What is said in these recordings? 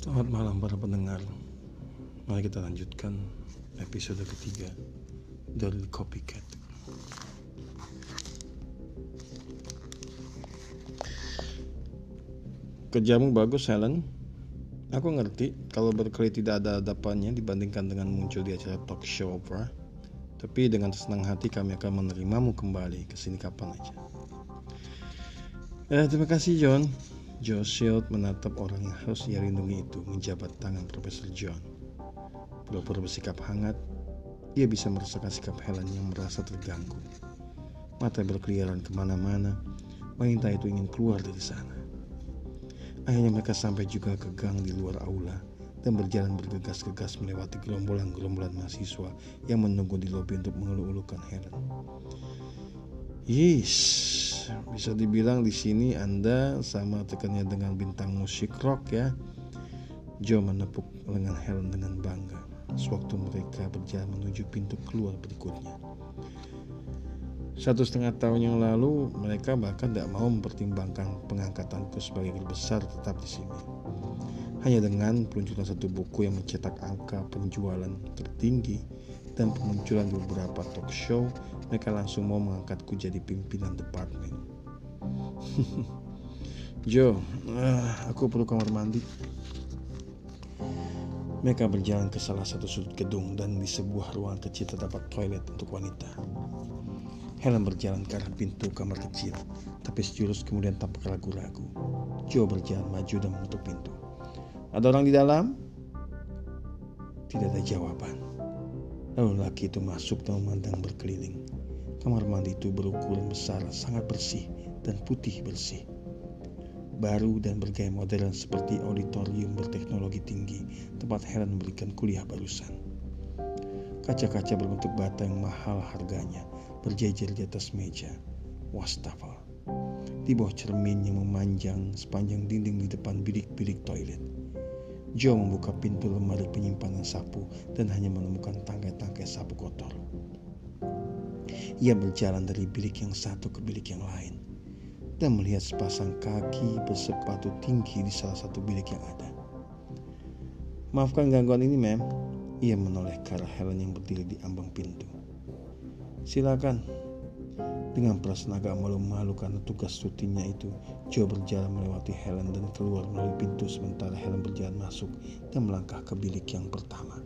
Selamat malam para pendengar. Mari kita lanjutkan episode ketiga dari Copycat. Kerjamu bagus, Helen. Aku ngerti kalau berkali tidak ada hadapannya dibandingkan dengan muncul di acara talk show Oprah. Tapi dengan senang hati kami akan menerimamu kembali ke sini kapan aja. Eh, terima kasih John. Joe menatap orang yang harus ia lindungi itu menjabat tangan Profesor John. Pura-pura bersikap hangat, ia bisa merasakan sikap Helen yang merasa terganggu. Mata berkeliaran ke mana-mana, wanita itu ingin keluar dari sana. Akhirnya mereka sampai juga ke gang di luar aula dan berjalan bergegas-gegas melewati gerombolan-gerombolan mahasiswa yang menunggu di lobi untuk mengeluh-elukan Helen. Yes, bisa dibilang di sini Anda sama tekannya dengan bintang musik rock ya. Joe menepuk lengan Helen dengan bangga sewaktu mereka berjalan menuju pintu keluar berikutnya. Satu setengah tahun yang lalu, mereka bahkan tidak mau mempertimbangkan pengangkatanku sebagai guru besar tetap di sini. Hanya dengan peluncuran satu buku yang mencetak angka penjualan tertinggi dan pemunculan beberapa talk show, mereka langsung mau mengangkatku jadi pimpinan departemen. Joe, uh, aku perlu kamar mandi. Mereka berjalan ke salah satu sudut gedung dan di sebuah ruangan kecil terdapat toilet untuk wanita. Helen berjalan ke arah pintu kamar kecil, tapi sejurus kemudian tampak ragu-ragu. Joe berjalan maju dan mengetuk pintu. Ada orang di dalam? Tidak ada jawaban. Lalu laki itu masuk dan memandang berkeliling. Kamar mandi itu berukuran besar, sangat bersih dan putih bersih. Baru dan bergaya modern seperti auditorium berteknologi tinggi tempat Helen memberikan kuliah barusan. Kaca-kaca berbentuk bata yang mahal harganya berjejer di atas meja, wastafel. Di bawah cermin yang memanjang sepanjang dinding di depan bilik-bilik toilet. Joe membuka pintu lemari penyimpanan sapu dan hanya menemukan tangkai-tangkai sapu kotor. Ia berjalan dari bilik yang satu ke bilik yang lain dan melihat sepasang kaki bersepatu tinggi di salah satu bilik yang ada. Maafkan gangguan ini, mem. Ia menoleh ke arah Helen yang berdiri di ambang pintu. Silakan. Dengan perasaan agak malu-malu karena tugas rutinnya itu, Joe berjalan melewati Helen dan keluar melalui pintu sementara Helen berjalan masuk dan melangkah ke bilik yang pertama.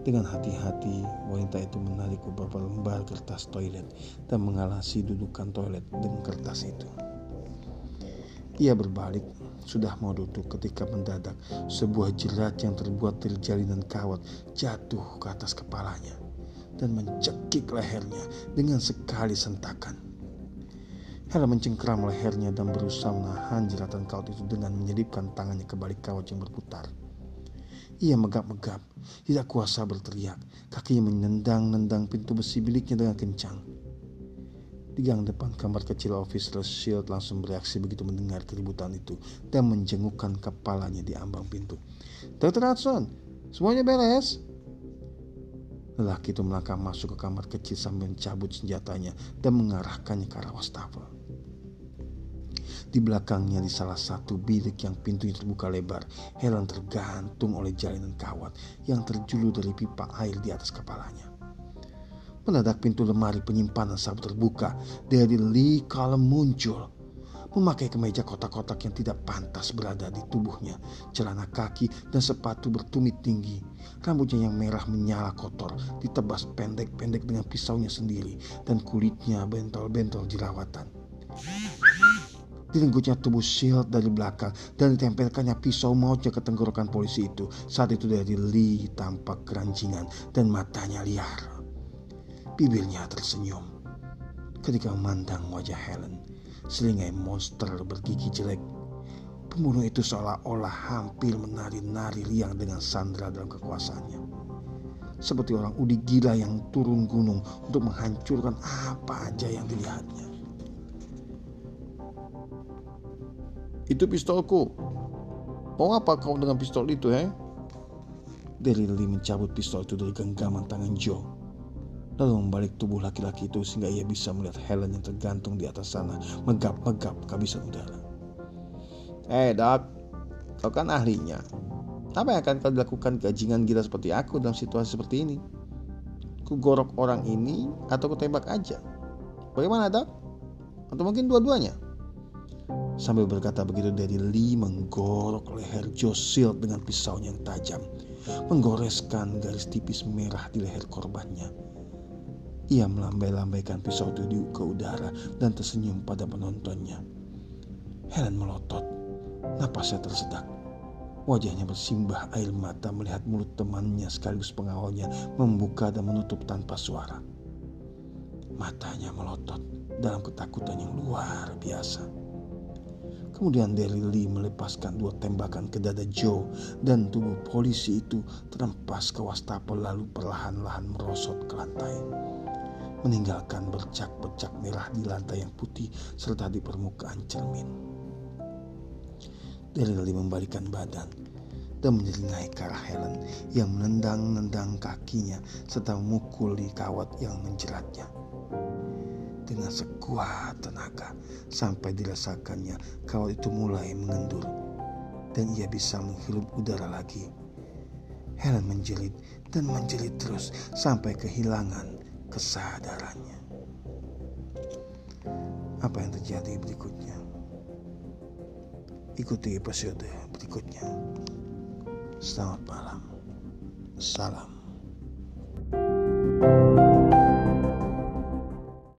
Dengan hati-hati, wanita itu menarik beberapa lembar kertas toilet dan mengalasi dudukan toilet dengan kertas itu. Ia berbalik, sudah mau duduk ketika mendadak sebuah jerat yang terbuat dari jalinan kawat jatuh ke atas kepalanya dan mencekik lehernya dengan sekali sentakan. Hela mencengkeram lehernya dan berusaha menahan jeratan kaut itu dengan menyelipkan tangannya ke balik kawat yang berputar. Ia megap-megap, tidak kuasa berteriak. Kakinya menendang-nendang pintu besi biliknya dengan kencang. Di gang depan kamar kecil Officer Shield langsung bereaksi begitu mendengar keributan itu dan menjengukkan kepalanya di ambang pintu. Dr. Hudson, semuanya beres? Lelaki itu melangkah masuk ke kamar kecil sambil mencabut senjatanya dan mengarahkannya ke arah wastafel. Di belakangnya di salah satu bilik yang pintunya terbuka lebar, Helen tergantung oleh jalinan kawat yang terjulur dari pipa air di atas kepalanya. Mendadak pintu lemari penyimpanan sabu terbuka. Dari Lee Column muncul memakai kemeja kotak-kotak yang tidak pantas berada di tubuhnya, celana kaki dan sepatu bertumit tinggi. Rambutnya yang merah menyala kotor, ditebas pendek-pendek dengan pisaunya sendiri dan kulitnya bentol-bentol jerawatan. Direnggutnya tubuh Shield dari belakang dan ditempelkannya pisau mautnya ke tenggorokan polisi itu. Saat itu dari Lee tampak kerancingan dan matanya liar. Bibirnya tersenyum ketika memandang wajah Helen selingai monster bergigi jelek. Pembunuh itu seolah-olah hampir menari-nari liang dengan Sandra dalam kekuasaannya. Seperti orang udi gila yang turun gunung untuk menghancurkan apa aja yang dilihatnya. Itu pistolku. Mau apa kau dengan pistol itu? Dari Lee mencabut pistol itu dari genggaman tangan Joe lalu membalik tubuh laki-laki itu sehingga ia bisa melihat Helen yang tergantung di atas sana, megap-megap kehabisan udara. Eh, hey, Doc, Kau kan ahlinya. Apa yang akan kau dilakukan keajingan gila seperti aku dalam situasi seperti ini? Ku gorok orang ini atau ku tembak aja? Bagaimana, Dok? Atau mungkin dua-duanya? Sambil berkata begitu, Daddy Lee menggorok leher Josil dengan pisaunya yang tajam, menggoreskan garis tipis merah di leher korbannya. Ia melambai-lambaikan pisau itu ke udara dan tersenyum pada penontonnya. Helen melotot, napasnya tersedak. Wajahnya bersimbah air mata melihat mulut temannya sekaligus pengawalnya membuka dan menutup tanpa suara. Matanya melotot dalam ketakutan yang luar biasa. Kemudian Derry Lee melepaskan dua tembakan ke dada Joe dan tubuh polisi itu terempas ke wastafel lalu perlahan-lahan merosot ke lantai meninggalkan bercak-bercak merah di lantai yang putih serta di permukaan cermin. Daryl membalikan badan dan menyeringai ke arah Helen yang menendang-nendang kakinya serta memukul di kawat yang menjeratnya. Dengan sekuat tenaga sampai dirasakannya kawat itu mulai mengendur dan ia bisa menghirup udara lagi. Helen menjerit dan menjerit terus sampai kehilangan kesadarannya. Apa yang terjadi berikutnya? Ikuti episode berikutnya. Selamat malam. Salam.